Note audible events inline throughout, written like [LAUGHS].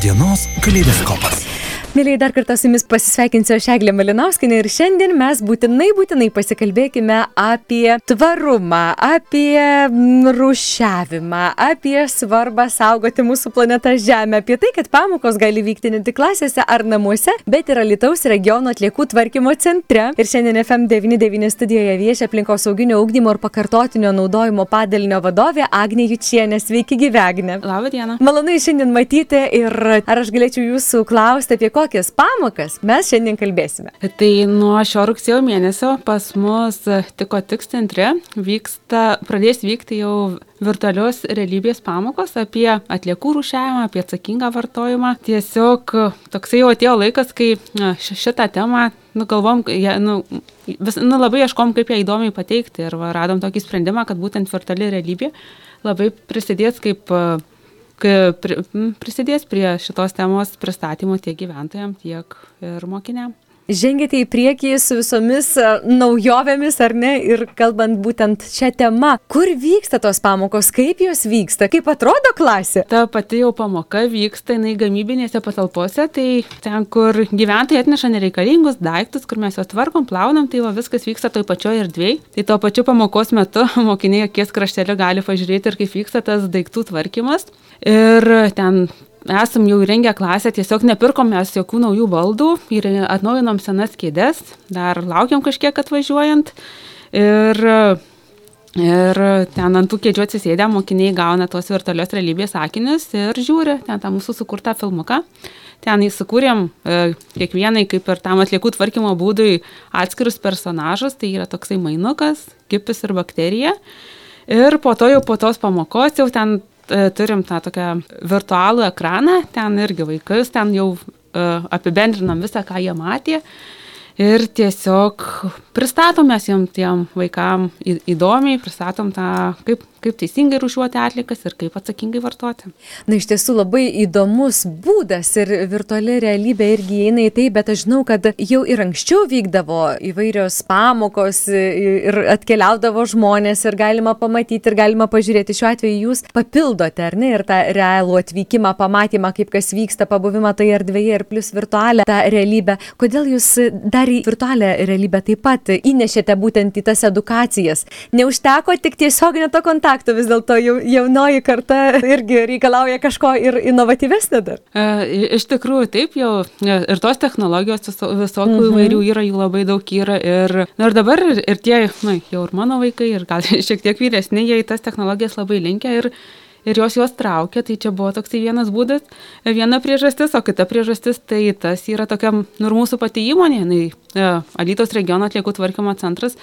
Dienos kaleidoskopas. Mėlyje, dar kartą su jumis pasisveikinsiu aš Eglė Malinauskinė ir šiandien mes būtinai, būtinai pasikalbėkime apie tvarumą, apie rušiavimą, apie svarbą saugoti mūsų planetą Žemę, apie tai, kad pamokos gali vykti ne tik klasėse ar namuose, bet ir Alitaus regiono atliekų tvarkymo centre. Ir šiandien FM99 studijoje viešia aplinkos sauginio augdymo ir pakartotinio naudojimo padalinio vadovė Agnė Jučienė. Sveiki, gyvegne. Labą dieną. Malonu šiandien matyti ir ar aš galėčiau jūsų klausti, apie kokias pamokas mes šiandien kalbėsime. Tai nuo šio rugsėjo mėnesio pas mus Tiko Tiks centre vyksta, pradės vykti jau virtualios realybės pamokos apie atliekų rūšiavimą, apie atsakingą vartojimą. Tiesiog toksai jau atėjo laikas, kai šitą temą, nu, galvom, ja, nu, vis, nu, labai ieškom, kaip ją įdomiai pateikti ir va, radom tokį sprendimą, kad būtent virtuali realybė labai prisidės kaip prisidės prie šitos temos pristatymo tiek gyventojams, tiek ir mokiniams žengėte į priekį su visomis e, naujovėmis, ar ne, ir kalbant būtent šią temą. Kur vyksta tos pamokos, kaip jos vyksta, kaip atrodo klasė? Ta pati jau pamoka vyksta, jinai gamybinėse patalpose, tai ten, kur gyventojai atneša nereikalingus daiktus, kur mes juos tvarkom, plaunam, tai va, viskas vyksta toj pačioj erdvėj. Tai tuo pačiu pamokos metu [LAUGHS] mokiniai akies krašteliu gali pažiūrėti ir kaip vyksta tas daiktų tvarkymas. Ir ten esam jau įrengę klasę, tiesiog nepirkom mes jokių naujų baldų ir atnaujinom senas kėdės, dar laukiam kažkiek atvažiuojant. Ir, ir ten ant tų kėdžių atsisėdę mokiniai gauna tos virtualios realybės akinius ir žiūri ten tą mūsų sukurtą filmuką. Ten įsikūrėm e, kiekvienai, kaip ir tam atliekų tvarkymo būdui, atskirus personažus, tai yra toksai mainukas, kipis ir bakterija. Ir po to jau po tos pamokos jau ten turim tą tokią virtualų ekraną, ten irgi vaikus, ten jau e, apibendrinam visą, ką jie matė. Ir tiesiog pristatom mes jiem tiem vaikam įdomiai, pristatom tą, kaip, kaip teisingai rušiuoti atlikas ir kaip atsakingai vartoti. Na, iš tiesų labai įdomus būdas ir virtuali realybė irgi įeina į tai, bet aš žinau, kad jau ir anksčiau vykdavo įvairios pamokos ir atkeliaudavo žmonės ir galima pamatyti ir galima pažiūrėti. Šiuo atveju jūs papildote, ar ne, ir tą realų atvykimą, pamatymą, kaip kas vyksta, pabuvimą toje erdvėje ir plus virtualią tą realybę. Kodėl jūs dar į virtualią realybę taip pat įnešėte būtent į tas edukacijas? Neužteko tik tiesioginio to kontakto faktų vis dėlto jau, jaunoji karta irgi reikalauja kažko ir inovatyvesnio dar. E, iš tikrųjų, taip jau ir tos technologijos visokių mhm. įvairių yra, jų labai daug yra. Ir, na, ir dabar ir, ir tie, na, jau ir mano vaikai, ir gal [LAUGHS] šiek tiek vyresni, jie į tas technologijas labai linkia. Ir, ir jos juos traukia, tai čia buvo toksai vienas būdas, viena priežastis, o kita priežastis tai tas yra tokia, nu ir mūsų pati įmonė, jinai, e, Alytos regiono atliekų tvarkymo centras,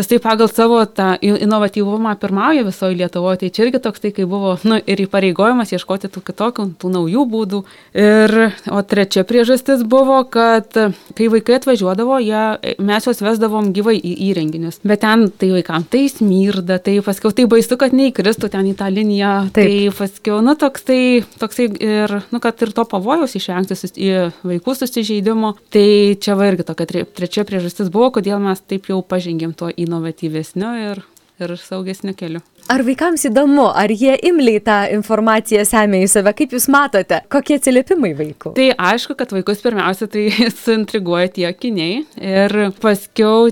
Jis tai pagal savo tą inovatyvumą pirmauja visoje Lietuvoje. Tai čia irgi toks tai, kai buvo nu, ir įpareigojimas ieškoti tų kitokių, tų naujų būdų. Ir, o trečia priežastis buvo, kad kai vaikai atvažiuodavo, jie, mes juos vesdavom gyvai į įrenginius. Bet ten tai vaikams tai smirda, tai paskiau tai baisu, kad neįkristų ten į tą liniją. Taip. Tai paskiau, nu, toks tai, toksai ir, nu, kad ir to pavojaus išvengti į vaikų susižeidimo. Tai čia va irgi tokia trečia priežastis buvo, kodėl mes taip jau pažengėm tuo inovatyvesniu ir, ir saugesniu keliu. Ar vaikams įdomu, ar jie imliai tą informaciją semia į save, kaip jūs matote, kokie atsiliepimai vaikų? Tai aišku, kad vaikus pirmiausia tai [LAUGHS] suintriguoja tie akiniai ir paskiau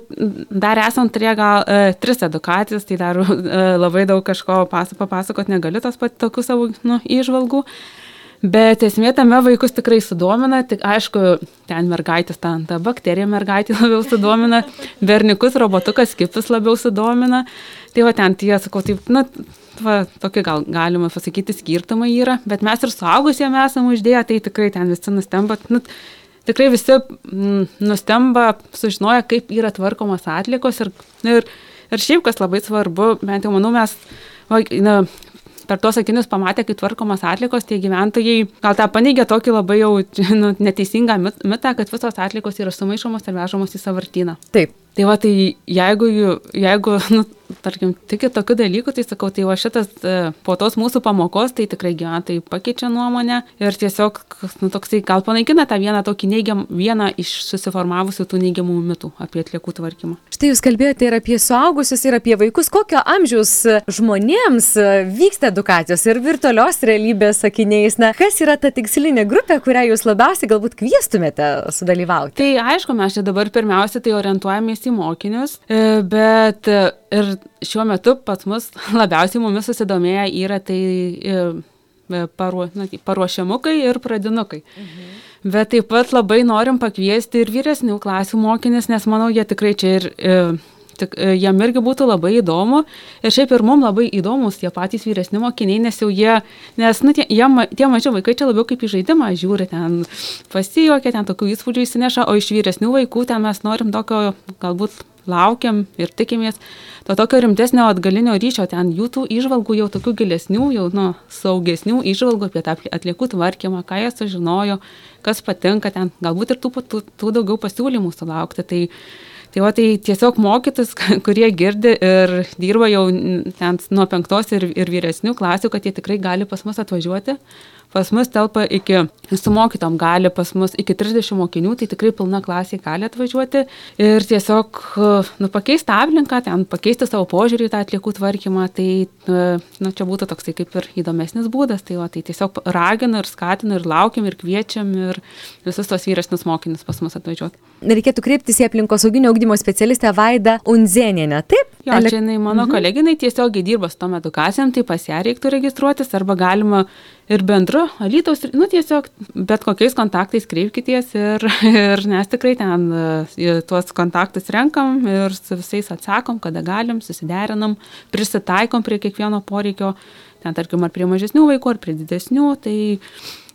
dar esant turėję gal e, tris edukacijas, tai dar e, labai daug kažko papasakot negaliu, tos pat tokių savo nu, įžvalgų. Bet esmė tame vaikus tikrai sudomina, tik aišku, ten mergaitės, ten ta bakterija mergaitė [LAUGHS] labiau sudomina, berniukus, robotukas, kipis labiau sudomina. Tai va ten tie, sakau, taip, na, va, tokie gal galima pasakyti skirtumai yra, bet mes ir suaugusiems esame uždėję, tai tikrai ten visi nustemba. Nu, tikrai visi mm, nustemba, sužinoja, kaip yra tvarkomos atlikos ir, ir, ir šiaip, kas labai svarbu, bent jau manau, mes va, na, per tuos akinius pamatė, kaip tvarkomos atlikos, tie gyventojai gal tą paneigė tokį labai jau [LAUGHS] nu, neteisingą mitą, kad visos atlikos yra sumaišomos ir vežamos į savartyną. Taip. Tai va, tai jeigu, jeigu [LAUGHS] nu, tarkim, tiki tokiu dalyku, tai sakau, tai va šitas e, po tos mūsų pamokos, tai tikrai gyventojai pakeičia nuomonę ir tiesiog, nu, toksai gal panaikina tą vieną tokį neigiam, vieną iš susiformavusių tų neigiamų mitų apie atliekų tvarkymą. Štai jūs kalbėjote ir apie suaugusius, ir apie vaikus. Kokio amžiaus žmonėms e, vyksta edukacijos ir virtualios realybės sakiniais? Na, kas yra ta tikslinė grupė, kurią jūs labiausiai galbūt kvieštumėte sudalyvauti? Tai aišku, mes čia dabar pirmiausia tai orientuojamės į mokinius, e, bet ir šiuo metu pas mus labiausiai mumis susidomėję yra tai e, paruo, na, tai paruošiamukai ir pradinukai. Mhm. Bet taip pat labai norim pakviesti ir vyresnių klasių mokinis, nes manau, jie tikrai čia ir tik e, jam irgi būtų labai įdomu. Ir šiaip ir mums labai įdomus tie patys vyresni mokiniai, nes jau jie, nes nu, tie, jie, tie maži vaikai čia labiau kaip į žaidimą žiūri, ten pasijuokia, ten tokių įspūdžių įsineša, o iš vyresnių vaikų ten mes norim tokio galbūt laukiam ir tikimės to tokio rimtesnio atgalinio ryšio, ten jų tų išvalgų jau tokių gilesnių, jau nu, saugesnių išvalgų apie tą atliekų tvarkymą, ką jie sužinojo, kas patinka ten, galbūt ir tų, tų, tų daugiau pasiūlymų sulaukti. Tai Tai va, tai tiesiog mokytis, [LAUGHS] kurie girdi ir dirba jau ten nuo penktos ir, ir vyresnių klasių, kad jie tikrai gali pas mus atvažiuoti, pas mus telpa iki, su mokytom gali pas mus iki 30 mokinių, tai tikrai pilna klasė gali atvažiuoti ir tiesiog, nu, pakeisti aplinką, ten pakeisti savo požiūrį į tą atliekų tvarkymą, tai, nu, čia būtų toksai kaip ir įdomesnis būdas, tai, va, tai tiesiog raginu ir skatinu ir laukiam ir kviečiam ir visus tos vyresnius mokinius pas mus atvažiuoti. Reikėtų kreiptis į aplinkosauginio augdymo specialistę Vaidą Unzenienę, taip? Jo, čia jinai mano mhm. koleginai tiesiogiai dirba su tom edukacijom, tai pas ją reiktų registruotis arba galima ir bendru, alytaus, nu tiesiog bet kokiais kontaktais kreipkitės ir, [LAUGHS] ir nes tikrai ten e, tuos kontaktus renkam ir su visais atsakom, kada galim, susiderinam, prisitaikom prie kiekvieno poreikio, ten tarkim ar prie mažesnių vaikų, ar prie didesnių, tai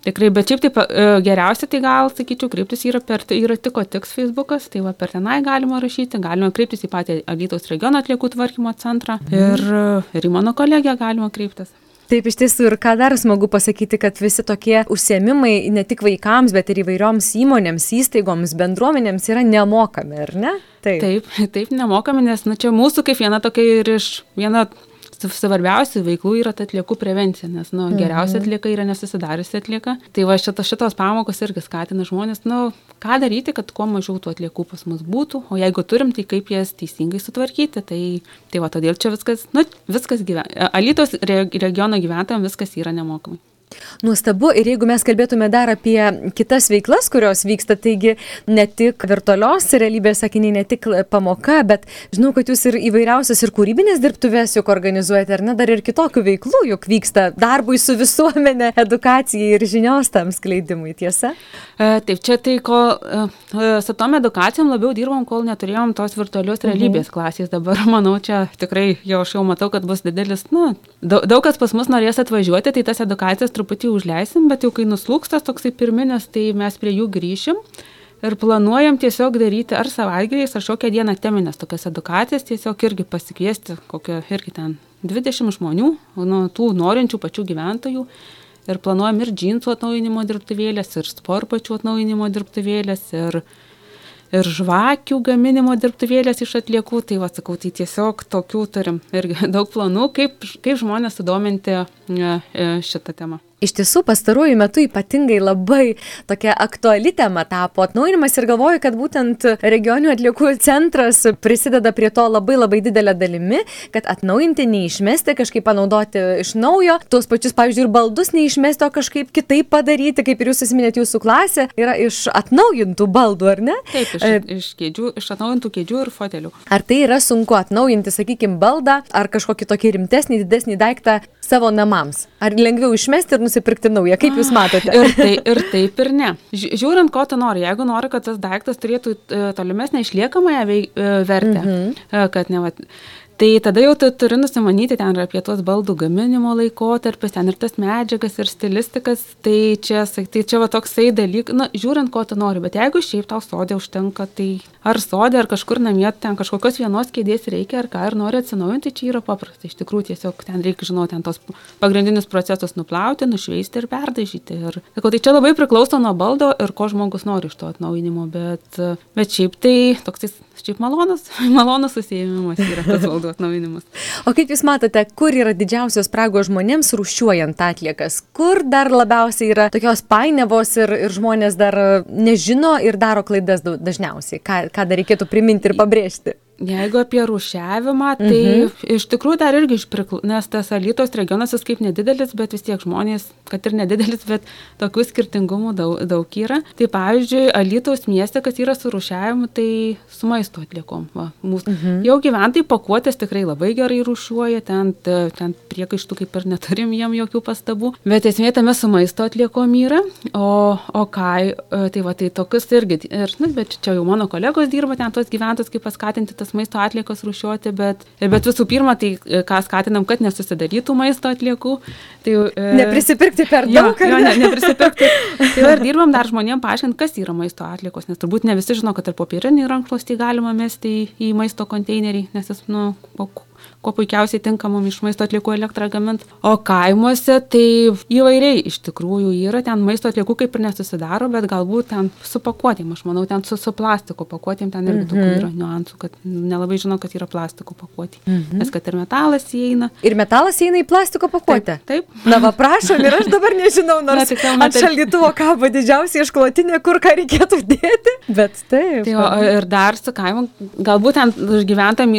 tikrai, bet šiaip taip e, geriausia tai gal, sakyčiau, kreiptis yra per, yra tiko tiks Facebookas, tai va per tenai galima rašyti, galima kreiptis į patį Alytaus regiono atliekų tvarkymo centrą ir, ir į mano kolegiją galima kreiptis. Taip, iš tiesų ir ką dar smagu pasakyti, kad visi tokie užsiemimai ne tik vaikams, bet ir įvairioms įmonėms, įstaigoms, bendruomenėms yra nemokami, ar ne? Taip, taip, [LAUGHS] taip nemokami, nes nu, čia mūsų kaip viena tokia ir iš viena svarbiausių veiklų yra ta atliekų prevencija, nes nu, geriausia mhm. atlieka yra nesusidariusi atlieka. Tai va šito, šitos pamokos irgi skatina žmonės, nu, ką daryti, kad kuo mažiau tų atliekų pas mus būtų, o jeigu turim, tai kaip jas teisingai sutvarkyti. Tai, tai va todėl čia viskas, nu, viskas gyvena. Alytos regiono gyventojams viskas yra nemokamai. Nuostabu ir jeigu mes kalbėtume dar apie kitas veiklas, kurios vyksta, taigi ne tik virtualios realybės sakiniai, ne tik pamoka, bet žinau, kad jūs ir įvairiausias ir kūrybinės dirbtuvės juk organizuojate, ar ne, dar ir kitokių veiklų juk vyksta darbui su visuomenė, edukacijai ir žinios tam skleidimui, tiesa? E, taip, čia tai, ko e, e, su tom edukacijom labiau dirbom, kol neturėjom tos virtualios mhm. realybės mhm. klasės. Dabar, [LAUGHS] manau, čia tikrai jau aš jau matau, kad bus didelis, na, daug, daug kas pas mus norės atvažiuoti, tai tas edukacijas truputį užleisim, bet jau kai nuslūkstas toksai pirminės, tai mes prie jų grįšim. Ir planuojam tiesiog daryti ar savaitgaliais, ar šiokią dieną teminės tokias edukacijas, tiesiog irgi pasikviesti kokio irgi ten 20 žmonių, nuo tų norinčių pačių gyventojų. Ir planuojam ir džinsų atnaujinimo dirbtuvėlės, ir sportpačių atnaujinimo dirbtuvėlės, ir, ir žvakių gaminimo dirbtuvėlės iš atliekų. Tai va, sakau, tai tiesiog tokių turim irgi [LAUGHS] daug planų, kaip, kaip žmonės sudominti e, e, šitą temą. Iš tiesų, pastaruoju metu ypatingai labai tokia aktuali tema tapo atnaujinimas ir galvoju, kad būtent regionių atliekų centras prisideda prie to labai labai didelę dalimi, kad atnaujinti, neišmesti, kažkaip panaudoti iš naujo, tuos pačius, pavyzdžiui, ir baldus neišmesti, o kažkaip kitaip padaryti, kaip ir jūs įsiminėt, jūsų klasė yra iš atnaujintų baldų, ar ne? Taip, iš, e, iš, kėdžių, iš atnaujintų kėdžių ir fotelių. Ar tai yra sunku atnaujinti, sakykime, baldą, ar kažkokį tokį rimtesnį, didesnį daiktą savo namams? Ar lengviau išmesti ir nusipirkti naują? Kaip Jūs matote? Ir, tai, ir taip, ir ne. Žiūrint, ko tu nori. Jeigu nori, kad tas daiktas turėtų e, tolimesnę išliekamąją e, vertę, mm -hmm. kad ne, va, Tai tada jau tu turi nusimanyti ten ir apie tuos baldų gaminimo laikotarpius, ten ir tas medžiagas, ir stilistikas. Tai čia, tai čia va toksai dalykas, na, žiūrint, ko tu nori, bet jeigu šiaip tau sodė užtenka, tai ar sodė, ar kažkur namie ten kažkokios vienos kėdės reikia, ar ką, ar nori atsinaujinti, čia yra paprasta. Iš tikrųjų, tiesiog ten reikia žinoti, ten tos pagrindinius procesus nuplauti, nušveisti ir perdažyti. Ir, sakau, tai čia labai priklauso nuo baldo ir ko žmogus nori iš to atnaujinimo, bet, bet šiaip tai toks šiaip malonus, [LAUGHS] malonus susijėmimas yra tas valdų atnaujinimas. O kaip Jūs matote, kur yra didžiausios spragos žmonėms rušiuojant atliekas? Kur dar labiausiai yra tokios painiavos ir, ir žmonės dar nežino ir daro klaidas dažniausiai? Ką, ką dar reikėtų priminti ir pabrėžti? Jeigu apie rušiavimą, tai mhm. iš tikrųjų dar irgi išpriklu, nes tas Alytos regionas jis kaip nedidelis, bet vis tiek žmonės, kad ir nedidelis, bet tokių skirtingumų daug, daug yra. Tai pavyzdžiui, Alytos mieste, kas yra su rušiavimu, tai su maisto atliekom. Va, mūsų, mhm. Jau gyventojai pakuotės tikrai labai gerai rušiuoja, ten, ten priekaištų kaip ir neturim jam jokių pastabų, bet esmė tame su maisto atliekom yra, o, o ką, e, tai va, tai tokius irgi, ir, nu, bet čia jau mano kolegos dirba ten tos gyventojus, kaip paskatinti tas maisto atliekas rušiuoti, bet, bet visų pirma, tai e, ką skatinam, kad nesusidarytų maisto atliekų. Tai, e, neprisipirkti per daug. Jo, jo ne, neprisipirkti. [LAUGHS] tai ir dirbam dar žmonėm paaiškinti, kas yra maisto atliekos, nes turbūt ne visi žino, kad ir popierinį rankšluostį galima mesti į, į maisto konteinerį, nes jis, nu, kuo puikiausiai tinka mums iš maisto atliekų elektrą gaminti. O kaimuose tai įvairiai iš tikrųjų yra, ten maisto atliekų kaip ir nesusidaro, bet galbūt ten su pakuotėm, aš manau, ten su, su plastiko pakuotėm ten irgi mm -hmm. tokių yra niuansų, kad nelabai žinau, kad yra plastiko pakuotė. Mm -hmm. Nes kad ir metalas įeina. Ir metalas įeina į plastiko pakuotę. Taip. taip. Na, va, prašom, ir aš dabar nežinau, nors Na, ant šaldytuvo kabo didžiausia išklotinė, kur ką reikėtų dėti. Bet taip. Tai, o, ir dar su kaimu, galbūt ten gyventam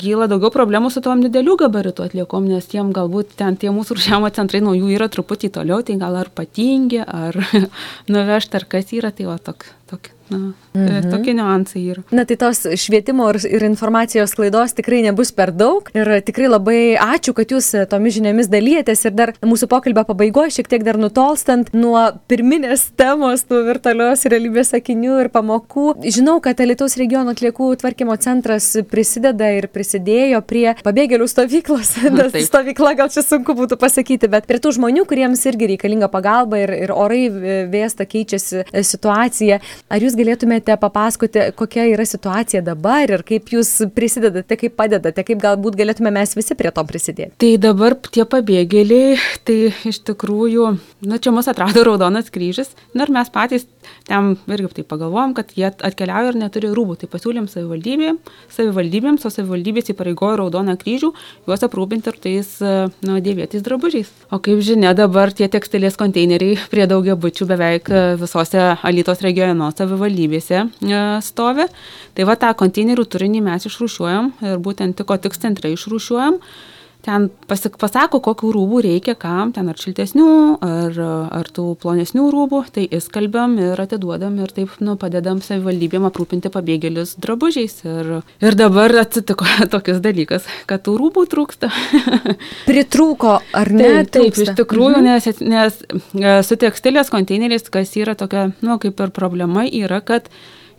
gyla daugiau problemų su tom didelių gabaritų atliekom, nes tiem galbūt ten tie mūsų rūšiavimo centrai nuo jų yra truputį toliau, tai gal ar patingi, ar [LAUGHS] nuvežti, ar kas yra, tai va toks. Tok, Na, mhm. Tokie niuansai yra. Na, tai tos švietimo ir, ir informacijos klaidos tikrai nebus per daug. Ir tikrai labai ačiū, kad jūs tomis žiniomis dalyjatės. Ir dar mūsų pokalbio pabaigoje, šiek tiek dar nutolstant nuo pirminės temos, tų virtualios realybės sakinių ir pamokų. Žinau, kad Lietuvos regiono atliekų tvarkymo centras prisideda ir prisidėjo prie pabėgėlių stovyklos. [LAUGHS] Na, [LAUGHS] stovykla gal čia sunku būtų pasakyti, bet prie tų žmonių, kuriems irgi reikalinga pagalba ir, ir orai vėsta keičiasi situacija. Ar jūs galėtumėte papasakoti, kokia yra situacija dabar ir kaip jūs prisidedate, kaip padedate, kaip galbūt galėtume mes visi prie to prisidėti? Tai dabar tie pabėgėliai, tai iš tikrųjų, na čia mus atrado [LAUGHS] Raudonas kryžius, na ir mes patys ten irgi taip pagalvojom, kad jie atkeliauja ir neturi rūbų, tai pasiūlėm savivaldybėm, savivaldybėms, o savivaldybės įpareigojo Raudoną kryžių juos aprūpinti ir tais, na, dėvėtais drabužiais. O kaip žinia, dabar tie tekstilės konteineriai prie daugia bučių beveik visose Alytos regiono savivaldybėse savivaldybėse e, stovi. Tai va tą konteinerių turinį mes išrūšiuojam ir būtent tiko tik centrai išrūšiuojam ten pasik, pasako, kokių rūbų reikia, kam, ten ar šiltesnių, ar, ar tų plonesnių rūbų, tai įskalbiam ir atiduodam ir taip nu, padedam savivaldybėm aprūpinti pabėgėlius drabužiais. Ir, ir dabar atsitiko [LAUGHS] tokius dalykas, kad tų rūbų trūksta. [LAUGHS] Pritrūko, ar ne? Taip, taip iš tikrųjų, mhm. nes, nes e, su tekstilės konteineriais, kas yra tokia, nu, kaip ir problema, yra, kad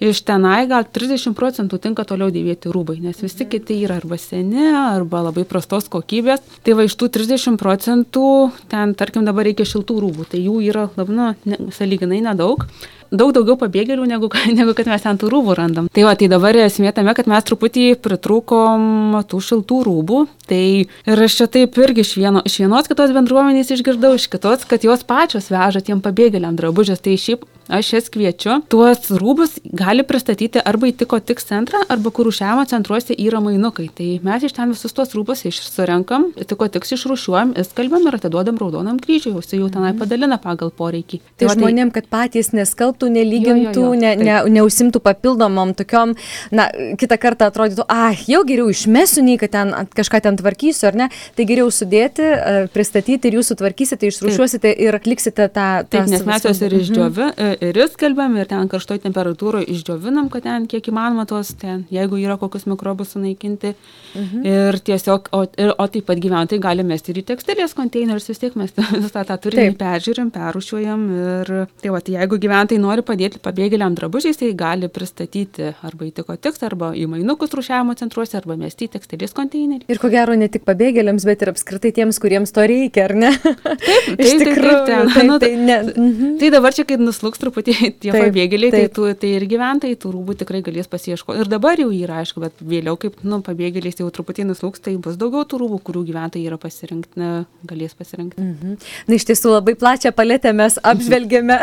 iš tenai gal 30 procentų tinka toliau dėvėti rūbai, nes visi kiti yra arba seni, arba labai prastos kokybės. Tai va iš tų 30 procentų ten, tarkim, dabar reikia šiltų rūbų, tai jų yra, nu, ne, saliginai nedaug daug daugiau pabėgėlių, negu, [LAUGHS] negu kad mes ten tų rūbų randam. Tai va, tai dabar esmė tame, kad mes truputį pritrūkom tų šiltų rūbų. Tai ir aš čia taip irgi iš, vieno, iš vienos kitos bendruomenės išgirdau, iš kitos, kad jos pačios veža tiem pabėgėliam drabužės. Tai šiaip aš jas kviečiu. Tuos rūbus gali pristatyti arba į tiko tik centrą, arba kur užšiavimo centruose yra mainukai. Tai mes iš ten visus tuos rūbus išsurenkam, tiko tik išrušiuojam, įskalbiam ir atiduodam raudonam kryžiui, jau jau tenai mhm. padalina pagal poreikį. Tai, tai žmonėm, kad patys neskalbtų, nelygintų, jo, jo, jo, ne, ne, neusimtų papildomom tokiom, na, kitą kartą atrodytų, ah, jau geriau išmesiu, nei kad ten kažką ten tvarkysiu, ar ne, tai geriau sudėti, pristatyti ir jūs sutvarkysite, išrušiuosite ir atliksite tą... Taip, nes mes juos ir išdžiovi, mhm ir išskelbiam ir ten karštoj temperatūroje išdžiovinam, kad ten kiek įmanoma tos, ten, jeigu yra kokius mikrobus sunaikinti. Mhm. Ir tiesiog, o, ir, o taip pat gyventojai gali mesti ir į tekstilės konteinerius, vis tiek mes [LAUGHS] visą tą turinį peržiūrim, perušiuojam. Ir tai va, tai jeigu gyventojai nori padėti pabėgėliam drabužiais, tai gali pristatyti arba į tiko tiks, arba į mainukus rušiavimo centruose, arba mesti į tekstilės konteinerį. Ir ko gero ne tik pabėgėliams, bet ir apskritai tiems, kuriems to reikia, ar ne? Taip, [LAUGHS] tai, tikrųjų. Taip, taip, taip, nu, tai, ne, mhm. tai dabar čia, kai nuslūks truputį [LAUGHS] tie taip, pabėgėliai, tai taip. Tai, tu, tai ir gyventojai tų rūbų tikrai galės pasieškoti. Ir dabar jau yra, aišku, bet vėliau, kaip nu, pabėgėliais jau truputį nuslūks, tai bus daugiau tų rūbų, kurių gyventojai yra pasirinkti, galės pasirinkti. Mhm. Na, iš tiesų labai plačią paletę mes [LAUGHS] apžvelgėme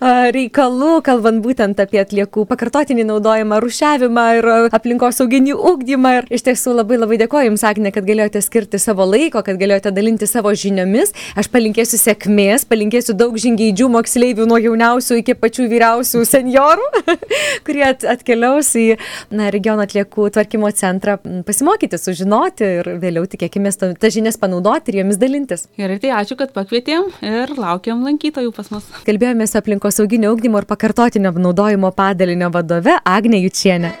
reikalų, kalbant būtent apie atliekų pakartotinį naudojimą, rušiavimą ir aplinkosauginį ūkdymą. Ir iš tiesų labai labai dėkoju Jums, Agne, kad galėjote skirti savo laiko, kad galėjote dalinti savo žiniomis. Aš palinkėsiu sėkmės, palinkėsiu daug žingeidžių moksleivių nuo jauniausių iki pačių vyriausių seniorų, [LAUGHS] kurie atkeliaus į na, regiono atliekų tvarkymo centrą pasimokyti, sužinoti ir vėliau tikėkime tas žinias panaudoti ir jomis dalintis. Gerai, tai ačiū, kad pakvietėm ir laukiam lankytojų pas mus. Kalbėjome su aplinkosauginio augdymo ir pakartotinio naudojimo padalinio vadove Agne Jučienė.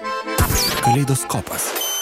Kaleidoskopas.